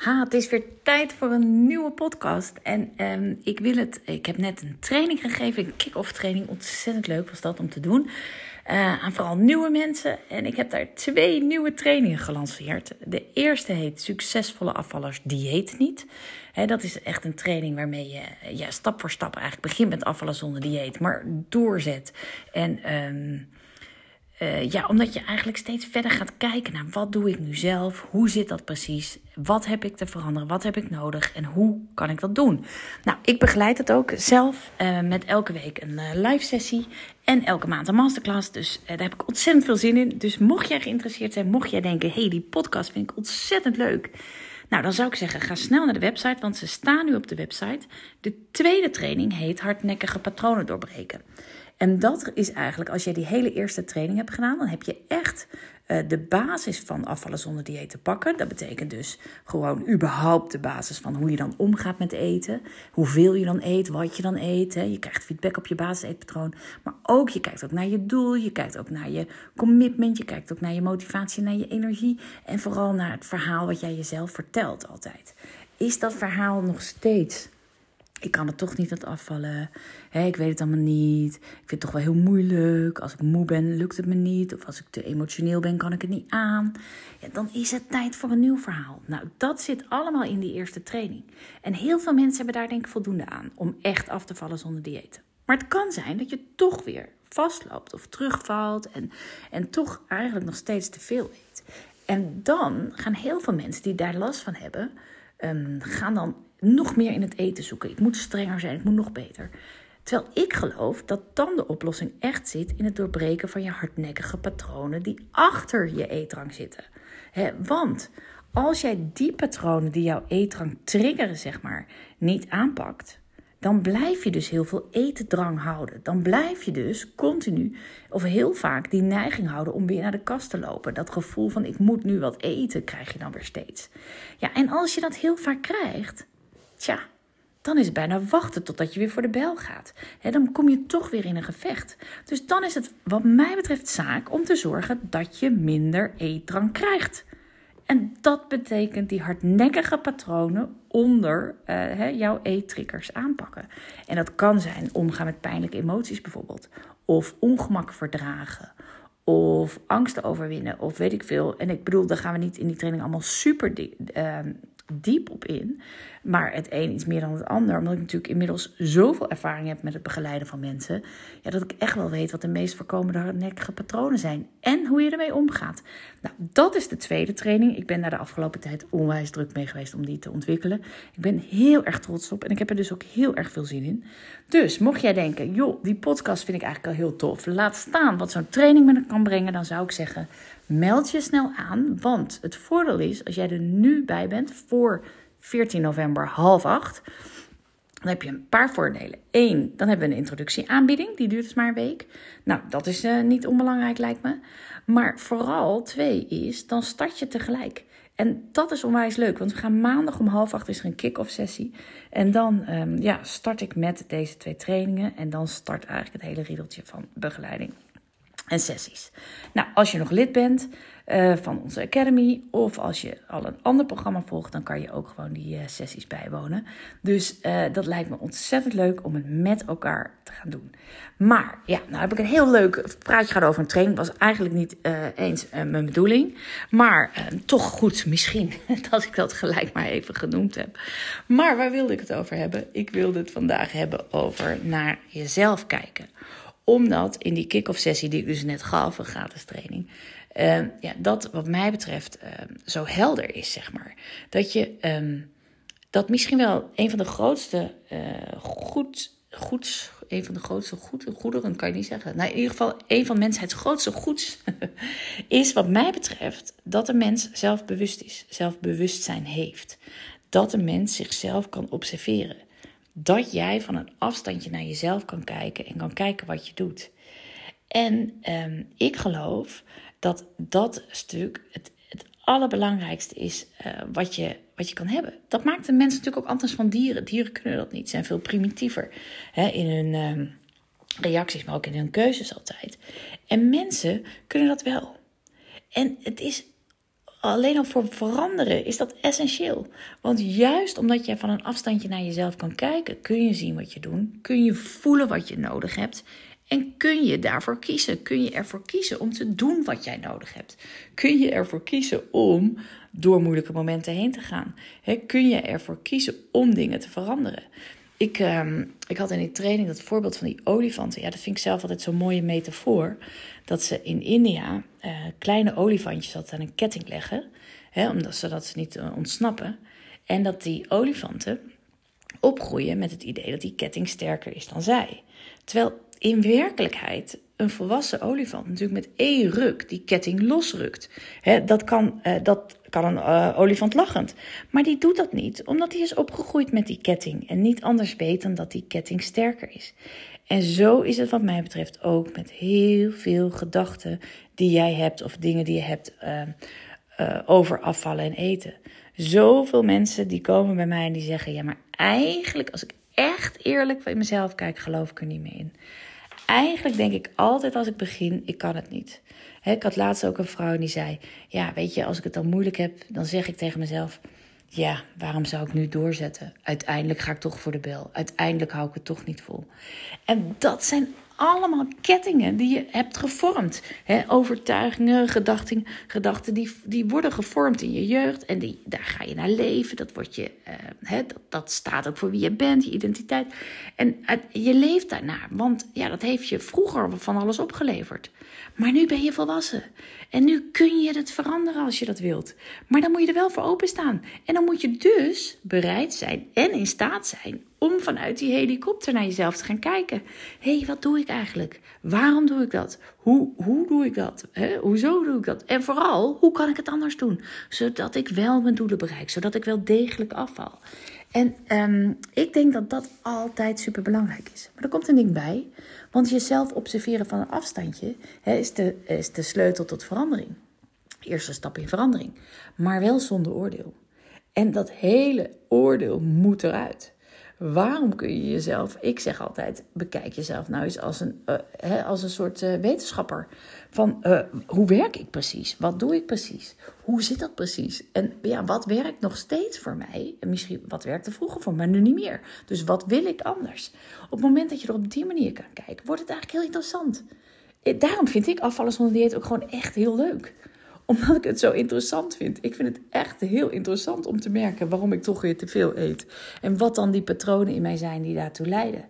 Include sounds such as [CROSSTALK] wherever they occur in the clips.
Ha, het is weer tijd voor een nieuwe podcast. En um, ik wil het. Ik heb net een training gegeven, een kick-off training. Ontzettend leuk was dat om te doen. Uh, aan vooral nieuwe mensen. En ik heb daar twee nieuwe trainingen gelanceerd. De eerste heet Succesvolle afvallers dieet niet. Dat is echt een training waarmee je ja, stap voor stap eigenlijk begint met afvallen zonder dieet, maar doorzet. En um, uh, ja, omdat je eigenlijk steeds verder gaat kijken naar wat doe ik nu zelf, hoe zit dat precies, wat heb ik te veranderen, wat heb ik nodig en hoe kan ik dat doen. Nou, ik begeleid het ook zelf uh, met elke week een uh, live sessie en elke maand een masterclass. Dus daar heb ik ontzettend veel zin in. Dus mocht jij geïnteresseerd zijn, mocht jij denken, hey, die podcast vind ik ontzettend leuk. Nou, dan zou ik zeggen, ga snel naar de website, want ze staan nu op de website. De tweede training heet hardnekkige patronen doorbreken. En dat is eigenlijk, als je die hele eerste training hebt gedaan, dan heb je echt uh, de basis van afvallen zonder dieet te pakken. Dat betekent dus gewoon überhaupt de basis van hoe je dan omgaat met eten. Hoeveel je dan eet, wat je dan eet. Je krijgt feedback op je basiseetpatroon. Maar ook, je kijkt ook naar je doel, je kijkt ook naar je commitment, je kijkt ook naar je motivatie, naar je energie. En vooral naar het verhaal wat jij jezelf vertelt altijd. Is dat verhaal nog steeds ik kan het toch niet aan afvallen. ik weet het allemaal niet. Ik vind het toch wel heel moeilijk. Als ik moe ben, lukt het me niet. Of als ik te emotioneel ben, kan ik het niet aan. Dan is het tijd voor een nieuw verhaal. Nou, dat zit allemaal in die eerste training. En heel veel mensen hebben daar denk ik voldoende aan om echt af te vallen zonder dieet. Maar het kan zijn dat je toch weer vastloopt of terugvalt en, en toch eigenlijk nog steeds te veel eet. En dan gaan heel veel mensen die daar last van hebben, um, gaan dan nog meer in het eten zoeken. Ik moet strenger zijn, ik moet nog beter. Terwijl ik geloof dat dan de oplossing echt zit in het doorbreken van je hardnekkige patronen die achter je eetdrang zitten. want als jij die patronen die jouw eetdrang triggeren, zeg maar, niet aanpakt, dan blijf je dus heel veel etendrang houden. Dan blijf je dus continu of heel vaak die neiging houden om weer naar de kast te lopen. Dat gevoel van ik moet nu wat eten krijg je dan weer steeds. Ja, en als je dat heel vaak krijgt, tja, dan is het bijna wachten totdat je weer voor de bel gaat. dan kom je toch weer in een gevecht. Dus dan is het wat mij betreft zaak om te zorgen dat je minder eetdrang krijgt. En dat betekent die hardnekkige patronen onder uh, jouw eettriggers aanpakken. En dat kan zijn omgaan met pijnlijke emoties bijvoorbeeld. Of ongemak verdragen. Of angsten overwinnen. Of weet ik veel. En ik bedoel, daar gaan we niet in die training allemaal super uh, diep op in. Maar het een iets meer dan het ander. Omdat ik natuurlijk inmiddels zoveel ervaring heb met het begeleiden van mensen. Ja, dat ik echt wel weet wat de meest voorkomende hardnekkige patronen zijn. En hoe je ermee omgaat. Nou, dat is de tweede training. Ik ben daar de afgelopen tijd onwijs druk mee geweest om die te ontwikkelen. Ik ben heel erg trots op. En ik heb er dus ook heel erg veel zin in. Dus mocht jij denken, joh, die podcast vind ik eigenlijk al heel tof. Laat staan wat zo'n training me kan brengen. Dan zou ik zeggen, meld je snel aan. Want het voordeel is, als jij er nu bij bent voor 14 november half acht. Dan heb je een paar voordelen. Eén, dan hebben we een introductieaanbieding. Die duurt dus maar een week. Nou, dat is uh, niet onbelangrijk, lijkt me. Maar vooral twee is, dan start je tegelijk. En dat is onwijs leuk, want we gaan maandag om half acht is er een kick-off sessie. En dan um, ja, start ik met deze twee trainingen. En dan start eigenlijk het hele riedeltje van begeleiding en sessies. Nou, als je nog lid bent uh, van onze Academy of als je al een ander programma volgt, dan kan je ook gewoon die uh, sessies bijwonen. Dus uh, dat lijkt me ontzettend leuk om het met elkaar te gaan doen. Maar ja, nou heb ik een heel leuk praatje gehad over een training. Was eigenlijk niet eens mijn bedoeling, maar toch goed misschien [LAUGHS] dat ik dat gelijk maar even genoemd heb. Maar waar wilde ik het over hebben? Ik wilde het vandaag hebben over naar jezelf kijken omdat in die kick-off sessie die ik dus net gaf, een gratis training, uh, ja, dat wat mij betreft uh, zo helder is, zeg maar. Dat je um, dat misschien wel een van de grootste uh, goed, goeds, een van de grootste goed, goederen, kan je niet zeggen. Nou, in ieder geval een van mensheids grootste goeds [LAUGHS] is wat mij betreft dat de mens zelfbewust is, zelfbewustzijn heeft. Dat de mens zichzelf kan observeren dat jij van een afstandje naar jezelf kan kijken en kan kijken wat je doet. En um, ik geloof dat dat stuk het, het allerbelangrijkste is uh, wat, je, wat je kan hebben. Dat maakt de mensen natuurlijk ook anders van dieren. Dieren kunnen dat niet, zijn veel primitiever hè, in hun um, reacties, maar ook in hun keuzes altijd. En mensen kunnen dat wel. En het is alleen al voor veranderen is dat essentieel. Want juist omdat jij van een afstandje naar jezelf kan kijken, kun je zien wat je doet, kun je voelen wat je nodig hebt en kun je daarvoor kiezen. Kun je ervoor kiezen om te doen wat jij nodig hebt. Kun je ervoor kiezen om door moeilijke momenten heen te gaan. kun je ervoor kiezen om dingen te veranderen. Ik, ehm, ik had in die training dat voorbeeld van die olifanten. Ja, dat vind ik zelf altijd zo'n mooie metafoor. Dat ze in India uh, kleine olifantjes altijd aan een ketting leggen. Hè, omdat, zodat ze niet uh, ontsnappen. En dat die olifanten opgroeien met het idee dat die ketting sterker is dan zij. Terwijl in werkelijkheid een volwassen olifant natuurlijk met één ruk die ketting losrukt. He, dat, kan, uh, dat kan een uh, olifant lachend. Maar die doet dat niet, omdat hij is opgegroeid met die ketting. En niet anders weet dan dat die ketting sterker is. En zo is het wat mij betreft ook met heel veel gedachten die jij hebt of dingen die je hebt uh, over afvallen en eten. Zoveel mensen die komen bij mij en die zeggen: Ja, maar eigenlijk, als ik echt eerlijk bij mezelf kijk, geloof ik er niet meer in eigenlijk denk ik altijd als ik begin, ik kan het niet. ik had laatst ook een vrouw die zei: Ja, weet je, als ik het dan moeilijk heb, dan zeg ik tegen mezelf: Ja, waarom zou ik nu doorzetten? Uiteindelijk ga ik toch voor de bel. Uiteindelijk hou ik het toch niet vol. En dat zijn allemaal kettingen die je hebt gevormd. He, overtuigingen, gedachten, gedachten die, die worden gevormd in je jeugd. En die, daar ga je naar leven. Dat, wordt je, uh, dat, staat ook voor wie je bent, je identiteit. En je leeft daarna. Want ja, dat heeft je vroeger van alles opgeleverd. Maar nu ben je volwassen. En nu kun je het veranderen als je dat wilt. Maar dan moet je er wel voor openstaan. En dan moet je dus bereid zijn en in staat zijn om vanuit die helikopter naar jezelf te gaan kijken. Hé, hey, wat doe ik eigenlijk? Waarom doe ik dat? Hoe, hoe doe ik dat? Hoezo doe ik dat? En vooral, hoe kan ik het anders doen? Zodat ik wel mijn doelen bereik, zodat ik wel degelijk afval. En um, ik denk dat dat altijd super belangrijk is. Maar er komt een ding bij, want jezelf observeren van een afstandje is, de, is de sleutel tot verandering. Eerste stap in verandering, maar wel zonder oordeel. En dat hele oordeel moet eruit. Waarom kun je jezelf, ik zeg altijd, bekijk jezelf nou eens als een, uh, als een soort uh, wetenschapper. Van uh, hoe werk ik precies? Wat doe ik precies? Hoe zit dat precies? En ja, wat werkt nog steeds voor mij? En misschien wat werkte vroeger voor mij, nu niet meer. Dus wat wil ik anders? Op het moment dat je er op die manier kan kijken, wordt het eigenlijk heel interessant. Daarom vind ik afvallen zonder dieet ook gewoon echt heel leuk omdat ik het zo interessant vind. Ik vind het echt heel interessant om te merken waarom ik toch weer te veel eet. En wat dan die patronen in mij zijn die daartoe leiden.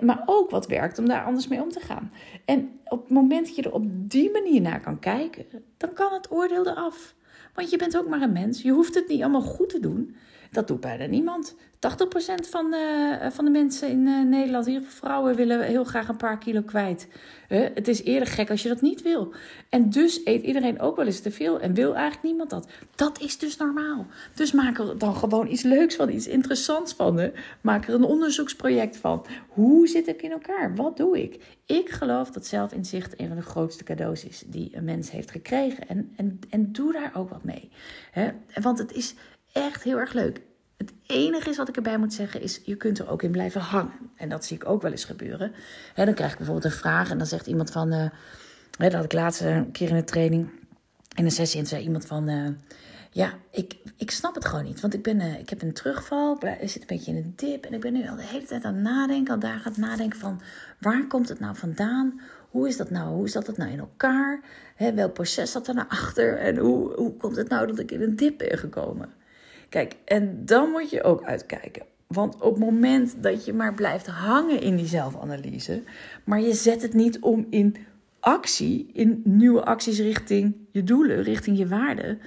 maar ook wat werkt om daar anders mee om te gaan. En op het moment dat je er op die manier naar kan kijken, dan kan het oordeel eraf. Want je bent ook maar een mens. Je hoeft het niet allemaal goed te doen. Dat doet bijna niemand. 80% van de, eh, van de mensen in uh, Nederland, hier vrouwen, willen heel graag een paar kilo kwijt. Uh, het is eerder gek als je dat niet wil. En dus eet iedereen ook wel eens te veel en wil eigenlijk niemand dat. Dat is dus normaal. Dus maak er dan gewoon iets leuks van, iets interessants van. Maak er een onderzoeksproject van. Hoe zit ik in elkaar? Wat doe ik? Ik geloof dat zelfinzicht een van de grootste cadeaus is die een mens heeft gekregen. En, en, en doe daar ook wat mee. Hè? Want het is echt heel erg leuk. Het enige is wat ik erbij moet zeggen is, je kunt er ook in blijven hangen. En dat zie ik ook wel eens gebeuren. dan krijg ik bijvoorbeeld een vraag en dan zegt iemand van... Uh, dat had ik laatst een keer in een training, in een sessie, en zei iemand van... Uh, ja, ik, ik snap het gewoon niet. Want ik, ben, uh, ik heb een terugval, ik zit een beetje in een dip... en ik ben nu al de hele tijd aan het nadenken, al daar gaat nadenken van... waar komt het nou vandaan? Hoe is dat nou? Hoe zat dat nou in elkaar? He, welk proces zat er nou achter? En hoe, hoe komt het nou dat ik in een dip ben gekomen? Kijk, en dan moet je ook uitkijken. Want op het moment dat je maar blijft hangen in die zelfanalyse, maar je zet het niet om in actie, in nieuwe acties richting je doelen, richting je waarden,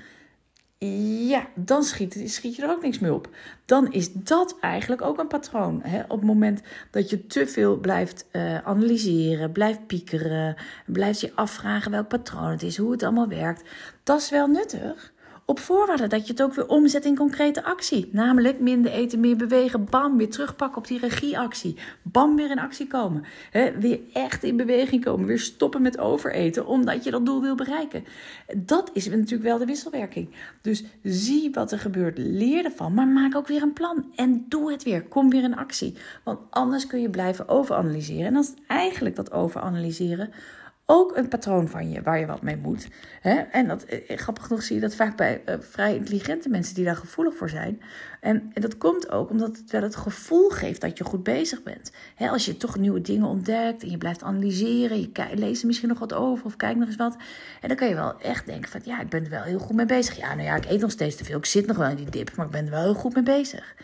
ja, dan schiet, schiet je er ook niks meer op. Dan is dat eigenlijk ook een patroon. Hè? Op het moment dat je te veel blijft uh, analyseren, blijft piekeren, blijft je afvragen welk patroon het is, hoe het allemaal werkt, dat is wel nuttig. Op voorwaarde dat je het ook weer omzet in concrete actie. Namelijk minder eten, meer bewegen. Bam, weer terugpakken op die regieactie. Bam, weer in actie komen. Weer echt in beweging komen. Weer stoppen met overeten, omdat je dat doel wil bereiken. Dat is natuurlijk wel de wisselwerking. Dus zie wat er gebeurt, leer ervan, maar maak ook weer een plan. En doe het weer. Kom weer in actie. Want anders kun je blijven overanalyseren. En dan is eigenlijk dat overanalyseren ook een patroon van je waar je wat mee moet. Hè? En dat, eh, grappig genoeg zie je dat vaak bij uh, vrij intelligente mensen die daar gevoelig voor zijn. En, en, dat komt ook omdat het wel het gevoel geeft dat je goed bezig bent. Hè, als je toch nieuwe dingen ontdekt en je blijft analyseren, je leest er misschien nog wat over of kijkt nog eens wat. En dan kan je wel echt denken van ja, ik ben er wel heel goed mee bezig. Ja, nou ja, ik eet nog steeds te veel, ik zit nog wel in die dip, maar ik ben er wel heel goed mee bezig.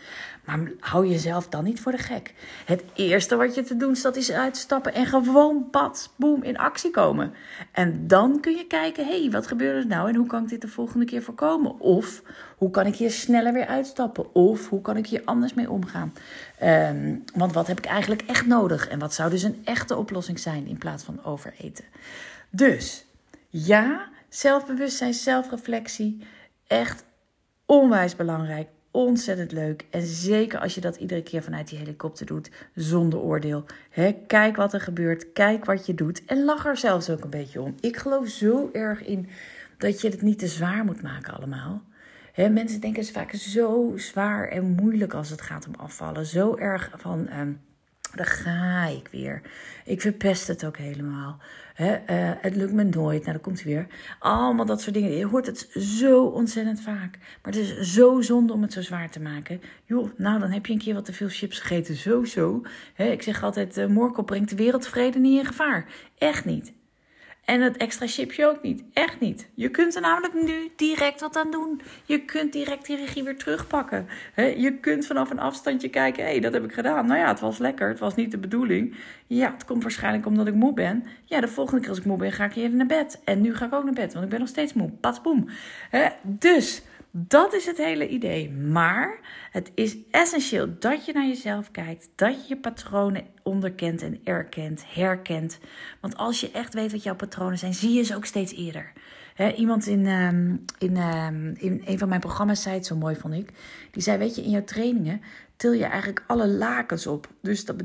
Maar hou jezelf dan niet voor de gek. Het eerste wat je te doen staat is uitstappen en gewoon bad, boem, in actie komen. En dan kun je kijken, hé, hey, wat gebeurt er nou en hoe kan ik dit de volgende keer voorkomen? Of hoe kan ik hier sneller weer uitstappen? Of hoe kan ik hier anders mee omgaan? Ehm, want wat heb ik eigenlijk echt nodig? En wat zou dus een echte oplossing zijn in plaats van overeten? Dus ja, zelfbewustzijn, zelfreflectie, echt onwijs belangrijk ontzettend leuk. En zeker als je dat iedere keer vanuit die helikopter doet, zonder oordeel. kijk wat er gebeurt, kijk wat je doet en lach er zelfs ook een beetje om. Ik geloof zo erg in dat je het niet te zwaar moet maken allemaal. mensen denken het vaak zo zwaar en moeilijk als het gaat om afvallen. Zo erg van... Ehm, daar ga ik weer. Ik verpest het ook helemaal. Eh, het lukt me nooit. Nou, dan komt weer. Allemaal dat soort dingen. Je hoort het zo ontzettend vaak. Maar het is zo zonde om het zo zwaar te maken. Joh, nou, dan heb je een keer wat te veel chips gegeten. Zo, zo. ik zeg altijd, uh, Morkel brengt de wereldvrede niet in gevaar. Echt niet. En het extra chipje ook niet. Echt niet. Je kunt er namelijk nu direct wat aan doen. Je kunt direct die regie weer terugpakken. je kunt vanaf een afstandje kijken. Hé, hey, dat heb ik gedaan. Nou ja, het was lekker. Het was niet de bedoeling. Ja, het komt waarschijnlijk omdat ik moe ben. Ja, de volgende keer als ik moe ben, ga ik even naar bed. En nu ga ik ook naar bed, want ik ben nog steeds moe. Pas boem. Dus dat is het hele idee. Maar het is essentieel dat je naar jezelf kijkt, dat je je patronen onderkent en erkent, herkent. Want als je echt weet wat jouw patronen zijn, zie je ze ook steeds eerder. iemand in, um, in, um, in een van mijn programma's zei het zo mooi, vond ik. Die zei: Weet je, in jouw trainingen til je eigenlijk alle lakens op. Dus dat,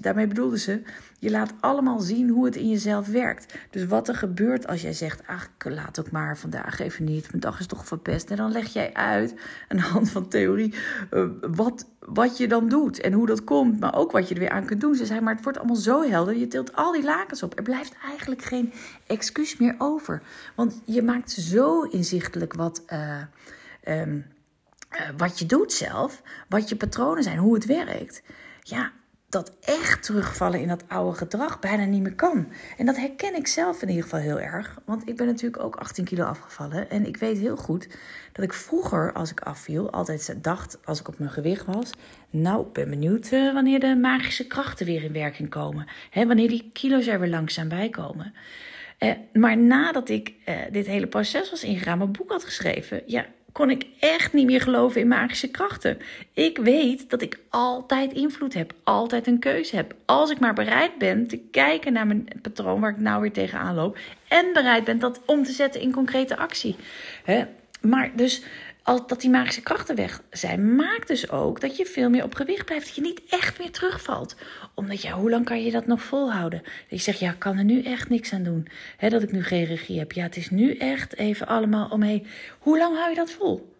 daarmee bedoelden ze, je laat allemaal zien hoe het in jezelf werkt. Dus wat er gebeurt als jij zegt, ach, laat ook maar vandaag even niet, mijn dag is toch verpest. En dan leg jij uit, aan de [LAUGHS] hand van theorie, uh, wat, wat je dan doet en hoe dat komt, maar ook wat je er weer aan kunt doen. Ze zei, maar het wordt allemaal zo helder, je tilt al die lakens op. Er blijft eigenlijk geen excuus meer over. Want je maakt zo inzichtelijk wat... Um, uh, wat je doet zelf, wat je patronen zijn, hoe het werkt. Ja, dat echt terugvallen in dat oude gedrag bijna niet meer kan. En dat herken ik zelf in ieder geval heel erg. Want ik ben natuurlijk ook 18 kilo afgevallen. En ik weet heel goed dat ik vroeger, als ik afviel, altijd dacht, als ik op mijn gewicht was... Nou, ik ben benieuwd uh, wanneer de magische krachten weer in werking komen. Hè, wanneer die kilo's er weer langzaam bij komen. Uh, maar nadat ik dit hele proces was ingegaan, mijn boek had geschreven... ja, kon ik echt niet meer geloven in magische krachten. Ik weet dat ik altijd invloed heb, altijd een keuze heb. Als ik maar bereid ben te kijken naar mijn patroon waar ik nou weer tegenaan loop. En bereid ben dat om te zetten in concrete actie. Maar dus dat die magische krachten weg zijn, maakt dus ook dat je veel meer op gewicht blijft. Dat je niet echt meer terugvalt. Omdat ja, hoe lang kan je dat nog volhouden? Dat je zegt, ja, ik kan er nu echt niks aan doen. dat ik nu geen regie heb. Ja, het is nu echt even allemaal omheen. Hoe lang hou je dat vol?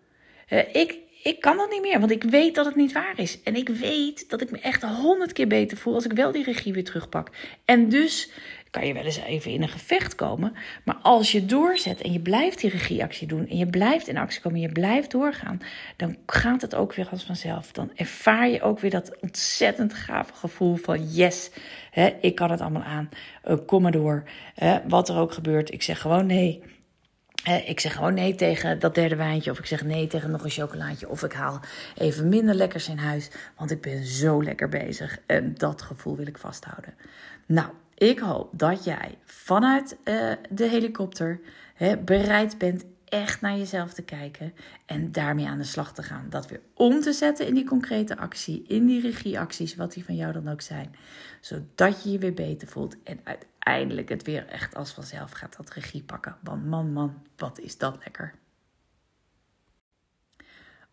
ik, ik kan dat niet meer, want ik weet dat het niet waar is. En ik weet dat ik me echt honderd keer beter voel als ik wel die regie weer terugpak. En dus kan je wel eens even in een gevecht komen. Maar als je doorzet en je blijft die regieactie doen en je blijft in actie komen en je blijft doorgaan, dan gaat het ook weer als vanzelf. Dan ervaar je ook weer dat ontzettend gave gevoel van yes, hè, ik kan het allemaal aan. Uh, kom maar door. Wat er ook gebeurt, ik zeg gewoon nee. Ik zeg gewoon nee tegen dat derde wijntje. Of ik zeg nee tegen nog een chocolaatje. Of ik haal even minder lekkers in huis. Want ik ben zo lekker bezig. En dat gevoel wil ik vasthouden. Nou, ik hoop dat jij vanuit uh, de helikopter hè, bereid bent echt naar jezelf te kijken en daarmee aan de slag te gaan. Dat weer om te zetten in die concrete actie, in die regieacties, wat die van jou dan ook zijn. Zodat je je weer beter voelt en uiteindelijk het weer echt als vanzelf gaat dat regie pakken. Want man, man, wat is dat lekker.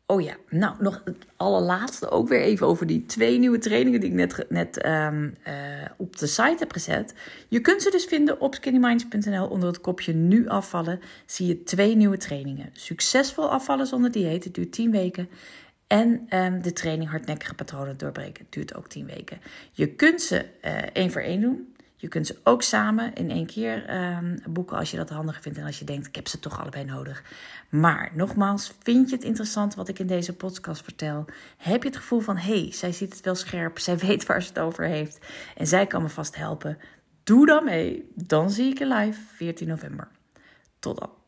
Oh ja, nou nog het allerlaatste ook weer even over die twee nieuwe trainingen die ik net, net ehm, eh, op de site heb gezet. Je kunt ze dus vinden op skinnyminds.nl onder het kopje nu afvallen. Zie je twee nieuwe trainingen. Succesvol afvallen zonder dieet, het duurt 10 weken. En um, de training hardnekkige patronen doorbreken, duurt ook 10 weken. Je kunt ze uh, één voor één doen. Je kunt ze ook samen in één keer ehm, boeken als je dat handiger vindt en als je denkt, ik heb ze toch allebei nodig. Maar nogmaals, vind je het interessant wat ik in deze podcast vertel? Heb je het gevoel van, hé, hey, zij ziet het wel scherp, zij [LAUGHS] weet waar ze het over heeft en zij kan me vast helpen? Doe dan mee. Dan zie ik je live 14 november. Tot dan.